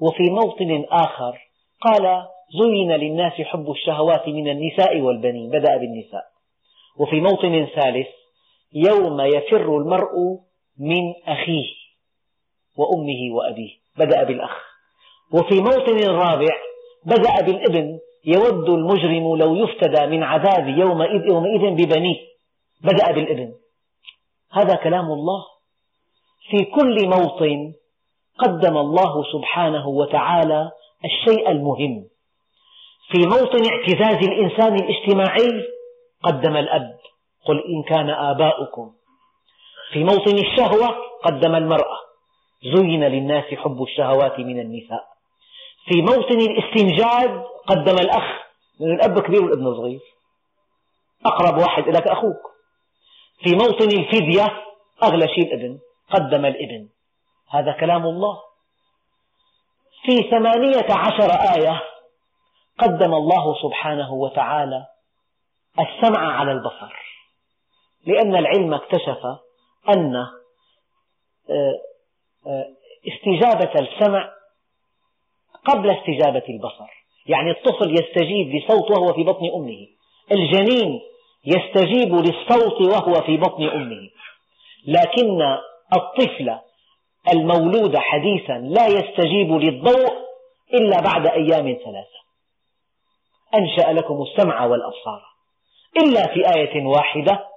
وفي موطن آخر قال زين للناس حب الشهوات من النساء والبنين. بدأ بالنساء. وفي موطن ثالث يوم يفر المرء من أخيه وأمه وأبيه. بدأ بالأخ. وفي موطن رابع بدأ بالابن. يود المجرم لو يفتدى من عذاب يومئذ, يومئذ ببنيه. بدأ بالابن. هذا كلام الله. في كل موطن قدم الله سبحانه وتعالى الشيء المهم. في موطن اعتزاز الإنسان الاجتماعي قدم الأب. قل إن كان آباؤكم. في موطن الشهوة قدم المرأة. زين للناس حب الشهوات من النساء. في موطن الاستنجاد قدم الأخ. لأن الأب كبير والابن صغير. أقرب واحد لك أخوك. في موطن الفدية أغلى شيء الإبن قدم الإبن. هذا كلام الله. في ثمانية عشر آية قدم الله سبحانه وتعالى السمع على البصر لأن العلم اكتشف أن آه، آه، استجابة السمع قبل استجابة البصر. يعني الطفل يستجيب لصوت وهو في بطن أمه. الجنين يستجيب للصوت وهو في بطن أمه. لكن الطفل المولود حديثا لا يستجيب للضوء إلا بعد أيام ثلاثة. أنشأ لكم السمع والأبصار. إلا في آية واحدة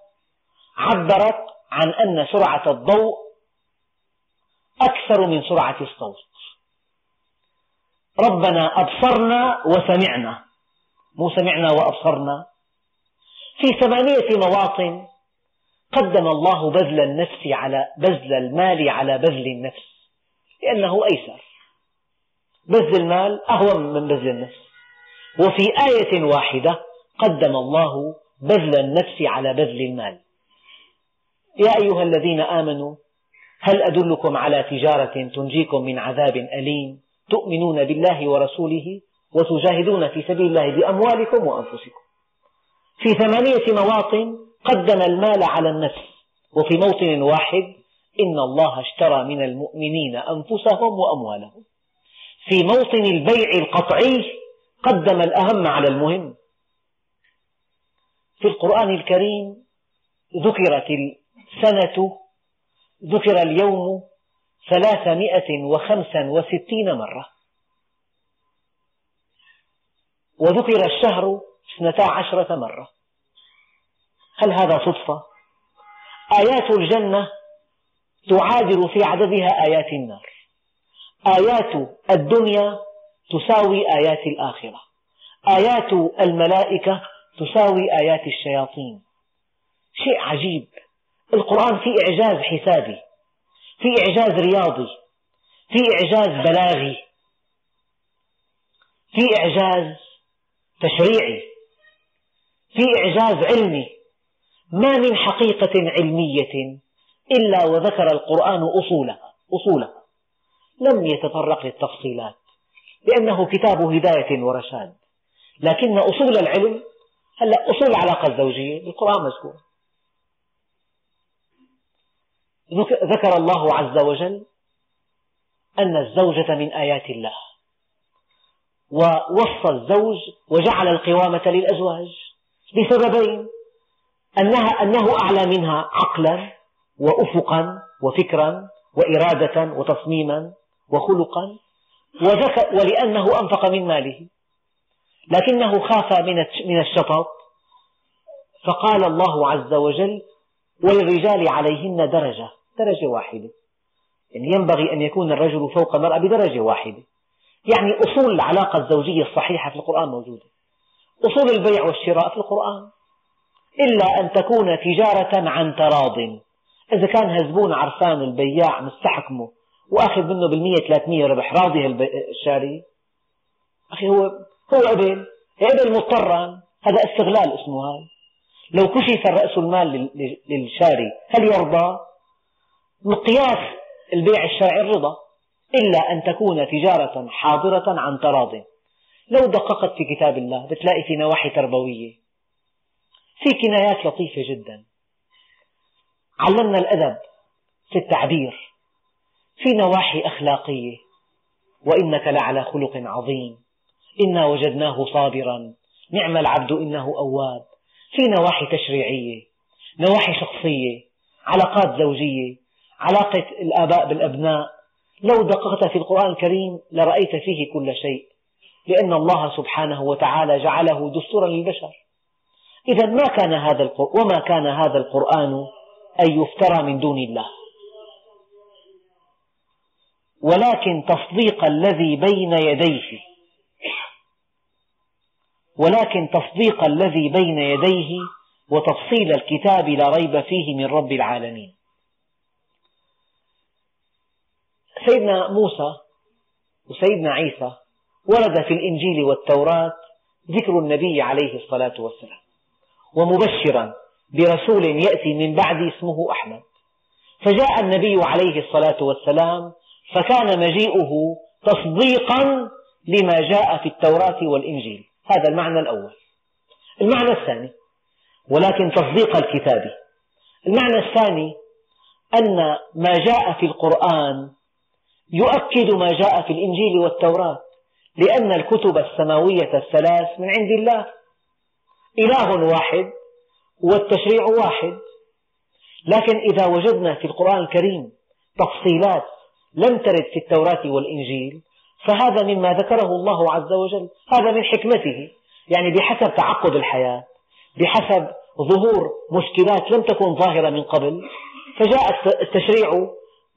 عبرت عن أن سرعة الضوء أكثر من سرعة الصوت. ربنا أبصرنا وسمعنا. مو سمعنا وأبصرنا؟ في ثمانية مواطن قدم الله بذل النفس على بذل المال على بذل النفس لأنه أيسر. بذل المال أهون من بذل النفس. وفي آية واحدة قدم الله بذل النفس على بذل المال. يا أيها الذين آمنوا هل أدلكم على تجارة تنجيكم من عذاب أليم؟ تؤمنون بالله ورسوله وتجاهدون في سبيل الله بأموالكم وأنفسكم. في ثمانية مواطن قدم المال على النفس. وفي موطن واحد إن الله اشترى من المؤمنين أنفسهم وأموالهم. في موطن البيع القطعي قدم الأهم على المهم. في القرآن الكريم ذكرت السنة ذكر اليوم ثلاثمائة وخمسا وستين مرة. وذكر الشهر اثنتا عشرة مرة. هل هذا صدفة؟ آيات الجنة تعادل في عددها آيات النار. آيات الدنيا تساوي آيات الآخرة. آيات الملائكة تساوي آيات الشياطين. شيء عجيب. القرآن فيه إعجاز حسابي فيه إعجاز رياضي فيه إعجاز بلاغي فيه إعجاز تشريعي. فيه إعجاز علمي. ما من حقيقة علمية إلا وذكر القرآن أصولها أصولها. لم يتطرق للتفصيلات لأنه كتاب هداية ورشاد. لكن أصول العلم هلا أصول العلاقة الزوجية بالقرآن مذكور. ذكر الله عز وجل أن الزوجة من آيات الله. ووصى الزوج وجعل القوامة للأزواج. بسببين أنها أنه أعلى منها عقلا وأفقا وفكرا وإرادة وتصميما وخلقا ولأنه أنفق من ماله. لكنه خاف من الشطط. فقال الله عز وجل وللرجال عليهن درجة. درجة واحدة. يعني ينبغي أن يكون الرجل فوق المرأة بدرجة واحدة. يعني أصول العلاقة الزوجية الصحيحة في القرآن موجودة. أصول البيع والشراء في القرآن. إلا أن تكون تجارة عن تراض. إذا كان هزبون عرفان البياع مستحكمه وأخذ منه بالمية ثلاثمية ربح راضي الشاري. أخي هو هو قبل قبل مضطرا. هذا استغلال اسمه هذا. لو كشف رأس المال للشاري هل يرضى؟ مقياس البيع الشرعي الرضا. إلا أن تكون تجارة حاضرة عن تراض. لو دققت في كتاب الله بتلاقي في نواحي تربوية. في كنايات لطيفة جدا. علمنا الأدب في التعبير. في نواحي أخلاقية. وإنك لعلى خلق عظيم. إنا وجدناه صابرا. نعم العبد إنه أواب. في نواحي تشريعية. نواحي شخصية. علاقات زوجية. علاقة الآباء بالأبناء. لو دققت في القرآن الكريم لرأيت فيه كل شيء. لأن الله سبحانه وتعالى جعله دستورا للبشر. إذا ما كان هذا وما كان هذا القرآن أن يفترى من دون الله. ولكن تصديق الذي بين يديه ولكن تصديق الذي بين يديه وتفصيل الكتاب لا ريب فيه من رب العالمين. سيدنا موسى وسيدنا عيسى ورد في الإنجيل والتوراة ذكر النبي عليه الصلاة والسلام ومبشرا برسول يأتي من بعد اسمه أحمد. فجاء النبي عليه الصلاة والسلام فكان مجيئه تصديقا لما جاء في التوراة والإنجيل. هذا المعنى الأول. المعنى الثاني ولكن تصديق الكتاب. المعنى الثاني أن ما جاء في القرآن يؤكد ما جاء في الإنجيل والتوراة. لأن الكتب السماوية الثلاث من عند الله. إله واحد والتشريع واحد. لكن إذا وجدنا في القرآن الكريم تفصيلات لم ترد في التوراة والإنجيل فهذا مما ذكره الله عز وجل هذا من حكمته. يعني بحسب تعقد الحياة بحسب ظهور مشكلات لم تكن ظاهرة من قبل فجاء التشريع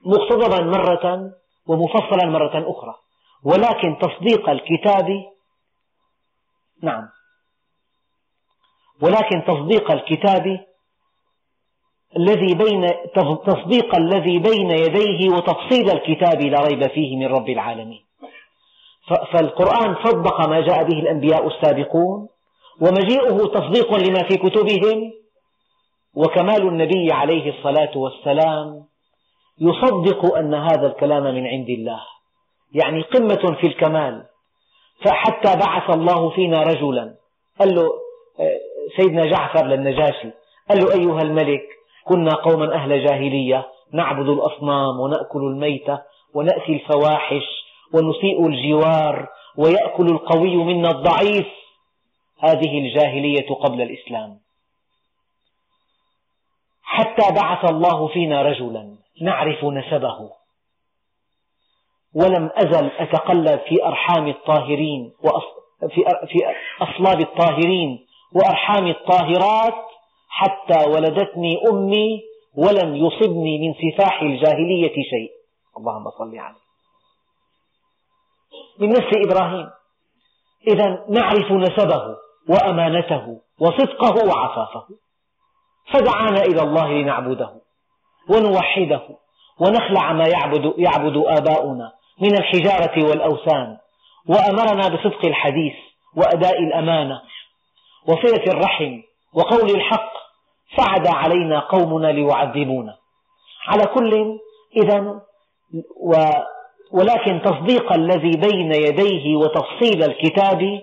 مقتضبا مرة ومفصلا مرة أخرى. ولكن تصديق الكتاب نعم. ولكن تصديق الكتاب الذي بين تصديق الذي بين يديه وتفصيل الكتاب لا ريب فيه من رب العالمين. فالقرآن صدق ما جاء به الأنبياء السابقون ومجيئه تصديق لما في كتبهم وكمال النبي عليه الصلاة والسلام يصدق أن هذا الكلام من عند الله. يعني قمة في الكمال. فحتى بعث الله فينا رجلا. قال له سيدنا جعفر للنجاشي قال له أيها الملك كنا قوما أهل جاهلية نعبد الأصنام ونأكل الميتة ونأتي الفواحش ونسيء الجوار ويأكل القوي منا الضعيف. هذه الجاهلية قبل الإسلام. حتى بعث الله فينا رجلا. نعرف نسبه. ولم أزل أتقلب في أرحام الطاهرين في أصلاب الطاهرين وأرحام الطاهرات حتى ولدتني أمي ولم يصبني من سفاح الجاهلية شيء. اللهم صل عليه. من نسل إبراهيم. إذا نعرف نسبه وأمانته وصدقه وعفافه. فدعانا إلى الله لنعبده ونوحده ونخلع ما يعبد, يعبد آباؤنا من الحجارة والأوثان وأمرنا بصدق الحديث وأداء الأمانة وصلة الرحم وقول الحق فعد علينا قومنا ليعذبونا. على كل إذا و ولكن تصديق الذي بين يديه وتفصيل الكتاب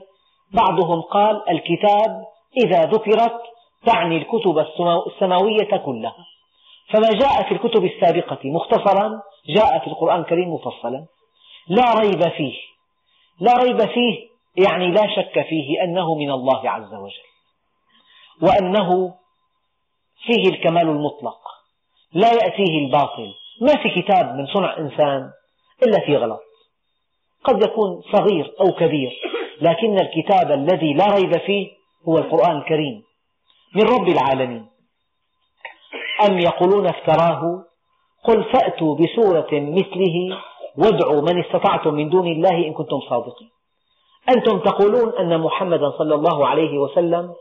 بعضهم قال الكتاب إذا ذكرت تعني الكتب السماوية كلها. فما جاء في الكتب السابقة مختصرا جاء في القرآن الكريم مفصلا. لا ريب فيه. لا ريب فيه يعني لا شك فيه أنه من الله عز وجل. وأنه فيه الكمال المطلق. لا يأتيه الباطل. ما في كتاب من صنع إنسان إلا في غلط. قد يكون صغير أو كبير لكن الكتاب الذي لا ريب فيه هو القرآن الكريم من رب العالمين. أم يقولون افتراه؟ قل فأتوا بسورة مثله وادعوا من استطعتم من دون الله إن كنتم صادقين. أنتم تقولون أن محمدا صلى الله عليه وسلم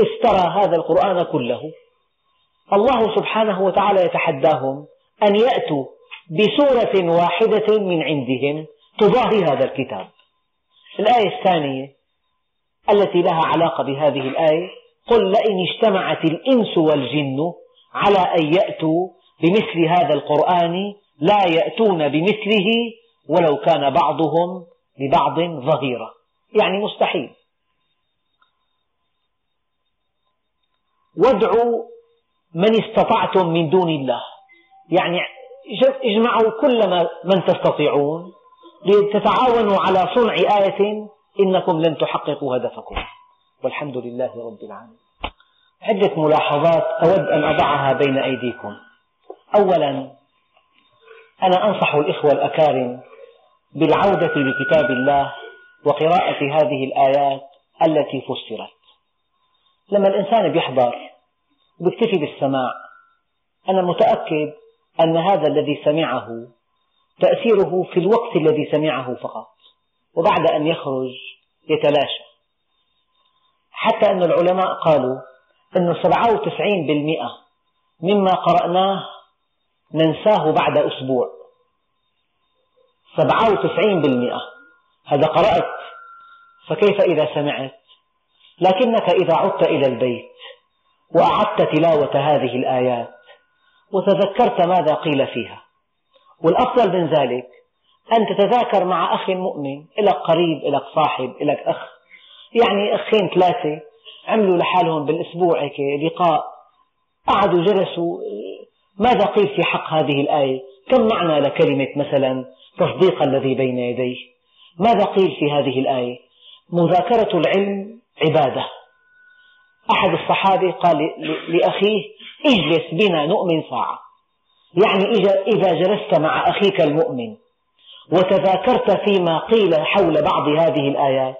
افترى هذا القرآن كله. الله سبحانه وتعالى يتحداهم أن يأتوا بسورة واحدة من عندهم تضاهي هذا الكتاب. الآية الثانية التي لها علاقة بهذه الآية قل لئن اجتمعت الإنس والجن على أن يأتوا بمثل هذا القرآن لا يأتون بمثله ولو كان بعضهم لبعض ظهيرا. يعني مستحيل. وادعوا من استطعتم من دون الله. يعني اجمعوا كل من تستطيعون لتتعاونوا على صنع آية إنكم لن تحققوا هدفكم. والحمد لله رب العالمين. عدة ملاحظات أود أن أضعها بين أيديكم. أولا أنا أنصح الإخوة الأكارم بالعودة لكتاب الله وقراءة هذه الآيات التي فسرت. لما الإنسان بيحضر وبيكتفي بالسماع أنا متأكد أن هذا الذي سمعه تأثيره في الوقت الذي سمعه فقط وبعد أن يخرج يتلاشى. حتى أن العلماء قالوا أن 97% مما قرأناه ننساه بعد أسبوع. 97% هذا قرأت. فكيف إذا سمعت؟ لكنك إذا عدت إلى البيت وأعدت تلاوة هذه الآيات وتذكرت ماذا قيل فيها. والأفضل من ذلك أن تتذاكر مع أخ مؤمن لك قريب لك صاحب لك أخ. يعني أخين ثلاثة عملوا لحالهم بالأسبوع هيك لقاء. قعدوا جلسوا ماذا قيل في حق هذه الآية؟ كم معنى لكلمة مثلا تصديق الذي بين يديه؟ ماذا قيل في هذه الآية؟ مذاكرة العلم عبادة. أحد الصحابة قال لأخيه اجلس بنا نؤمن ساعة. يعني إذا جلست مع أخيك المؤمن وتذاكرت فيما قيل حول بعض هذه الآيات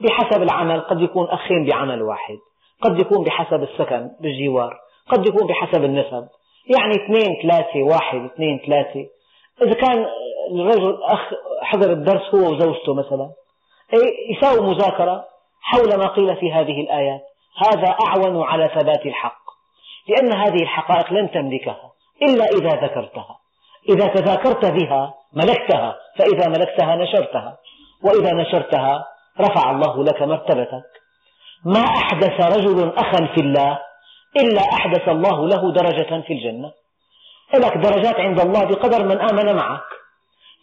بحسب العمل قد يكون أخين بعمل واحد قد يكون بحسب السكن بالجوار قد يكون بحسب النسب. يعني اثنين ثلاثة واحد اثنين ثلاثة. إذا كان الرجل أخ حضر الدرس هو وزوجته مثلا يساوي مذاكرة حول ما قيل في هذه الآيات. هذا أعون على ثبات الحق لأن هذه الحقائق لن تملكها إلا إذا ذكرتها. إذا تذاكرت بها ملكتها فإذا ملكتها نشرتها وإذا نشرتها رفع الله لك مرتبتك. ما أحدث رجل أخا في الله إلا أحدث الله له درجة في الجنة. لك درجات عند الله بقدر من آمن معك.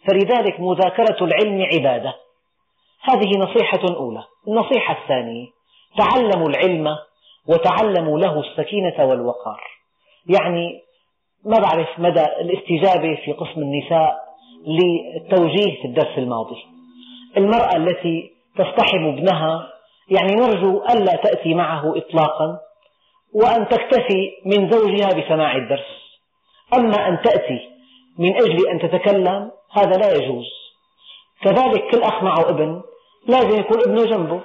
فلذلك مذاكرة العلم عبادة. هذه نصيحة أولى. النصيحة الثانية تعلموا العلم وتعلموا له السكينة والوقار. يعني ما بعرف مدى الاستجابة في قسم النساء للتوجيه في الدرس الماضي. المرأة التي تصطحب ابنها يعني نرجو ألا تأتي معه إطلاقا. وأن تكتفي من زوجها بسماع الدرس. أما أن تأتي من أجل أن تتكلم هذا لا يجوز. كذلك كل أخ معه ابن لازم يكون ابنه جنبه.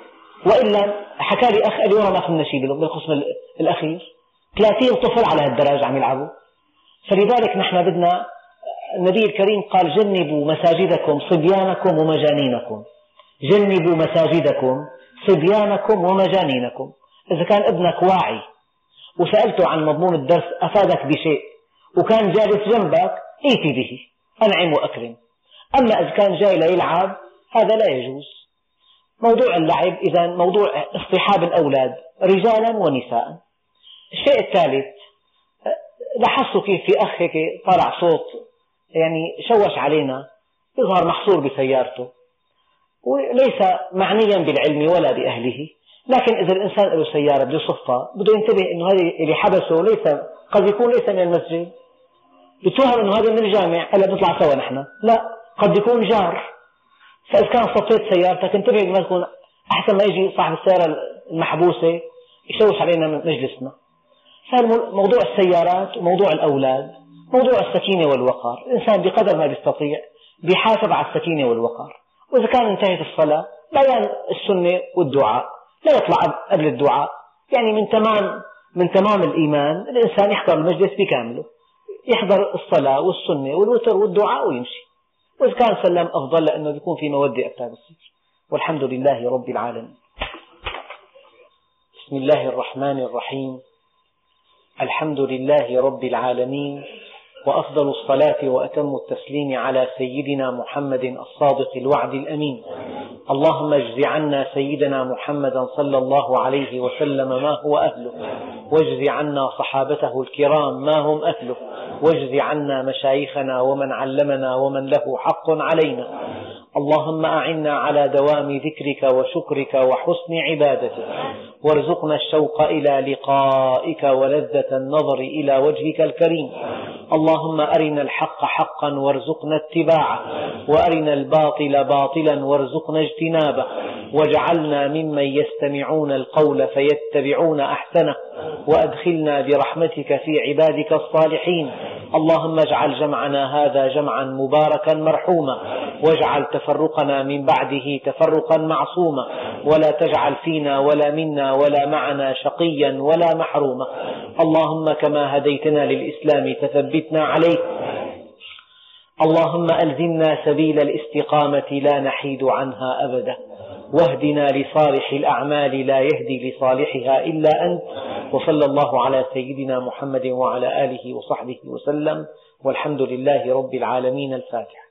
وإلا حكى لي أخ ورا ما كنا شيء بالقسم الأخير. 30 طفل على هالدرج عم يلعبوا. فلذلك نحن بدنا النبي الكريم قال جنبوا مساجدكم صبيانكم ومجانينكم. جنبوا مساجدكم صبيانكم ومجانينكم. إذا كان ابنك واعي وسألته عن مضمون الدرس أفادك بشيء وكان جالس جنبك ائتي به أنعم وأكرم. أما إذا كان جاي ليلعب هذا لا يجوز. موضوع اللعب إذا موضوع اصطحاب الأولاد رجالا ونساء. الشيء الثالث لاحظتوا كيف في أخ هيك طلع صوت يعني شوش علينا يظهر محصور بسيارته. وليس معنيا بالعلم ولا بأهله. لكن إذا الإنسان له سيارة بده يصفها بده ينتبه أنه هذا اللي حبسه ليس قد يكون ليس من المسجد. بتوهم أنه هذا من الجامع هلا بنطلع سوا نحن. لا قد يكون جار. فإذا كان صفيت سيارتك انتبه ما تكون أحسن ما يجي صاحب السيارة المحبوسة يشوش علينا من مجلسنا. فموضوع السيارات وموضوع الأولاد موضوع السكينة والوقار. الإنسان بقدر ما يستطيع بيحافظ على السكينة والوقار. وإذا كان انتهت الصلاة بيان السنة والدعاء. لا يطلع قبل الدعاء. يعني من تمام من تمام الإيمان الإنسان يحضر المجلس بكامله. يحضر الصلاة والسنة والوتر والدعاء ويمشي. وإذا كان سلم أفضل لأنه بيكون في مودة أكثر بتصير والحمد لله رب العالمين. بسم الله الرحمن الرحيم. الحمد لله رب العالمين. وأفضل الصلاة وأتم التسليم على سيدنا محمد الصادق الوعد الأمين. اللهم اجز عنا سيدنا محمدا صلى الله عليه وسلم ما هو أهله. واجز عنا صحابته الكرام ما هم أهله. واجز عنا مشايخنا ومن علمنا ومن له حق علينا. اللهم أعنا على دوام ذكرك وشكرك وحسن عبادتك. وارزقنا الشوق إلى لقائك ولذة النظر إلى وجهك الكريم. اللهم أرنا الحق حقا وارزقنا اتباعه وأرنا الباطل باطلا وارزقنا اجتنابه. واجعلنا ممن يستمعون القول فيتبعون أحسنه وأدخلنا برحمتك في عبادك الصالحين. اللهم اجعل جمعنا هذا جمعا مباركا مرحوما. واجعل تفرقنا من بعده تفرقا معصوما. ولا تجعل فينا ولا منا ولا معنا شقيا ولا محروما. اللهم كما هديتنا للإسلام فثبتنا عليه. اللهم ألزمنا سبيل الاستقامة لا نحيد عنها أبدا. واهدنا لصالح الأعمال لا يهدي لصالحها إلا أنت. وصلى الله على سيدنا محمد وعلى آله وصحبه وسلم. والحمد لله رب العالمين. الفاتحة.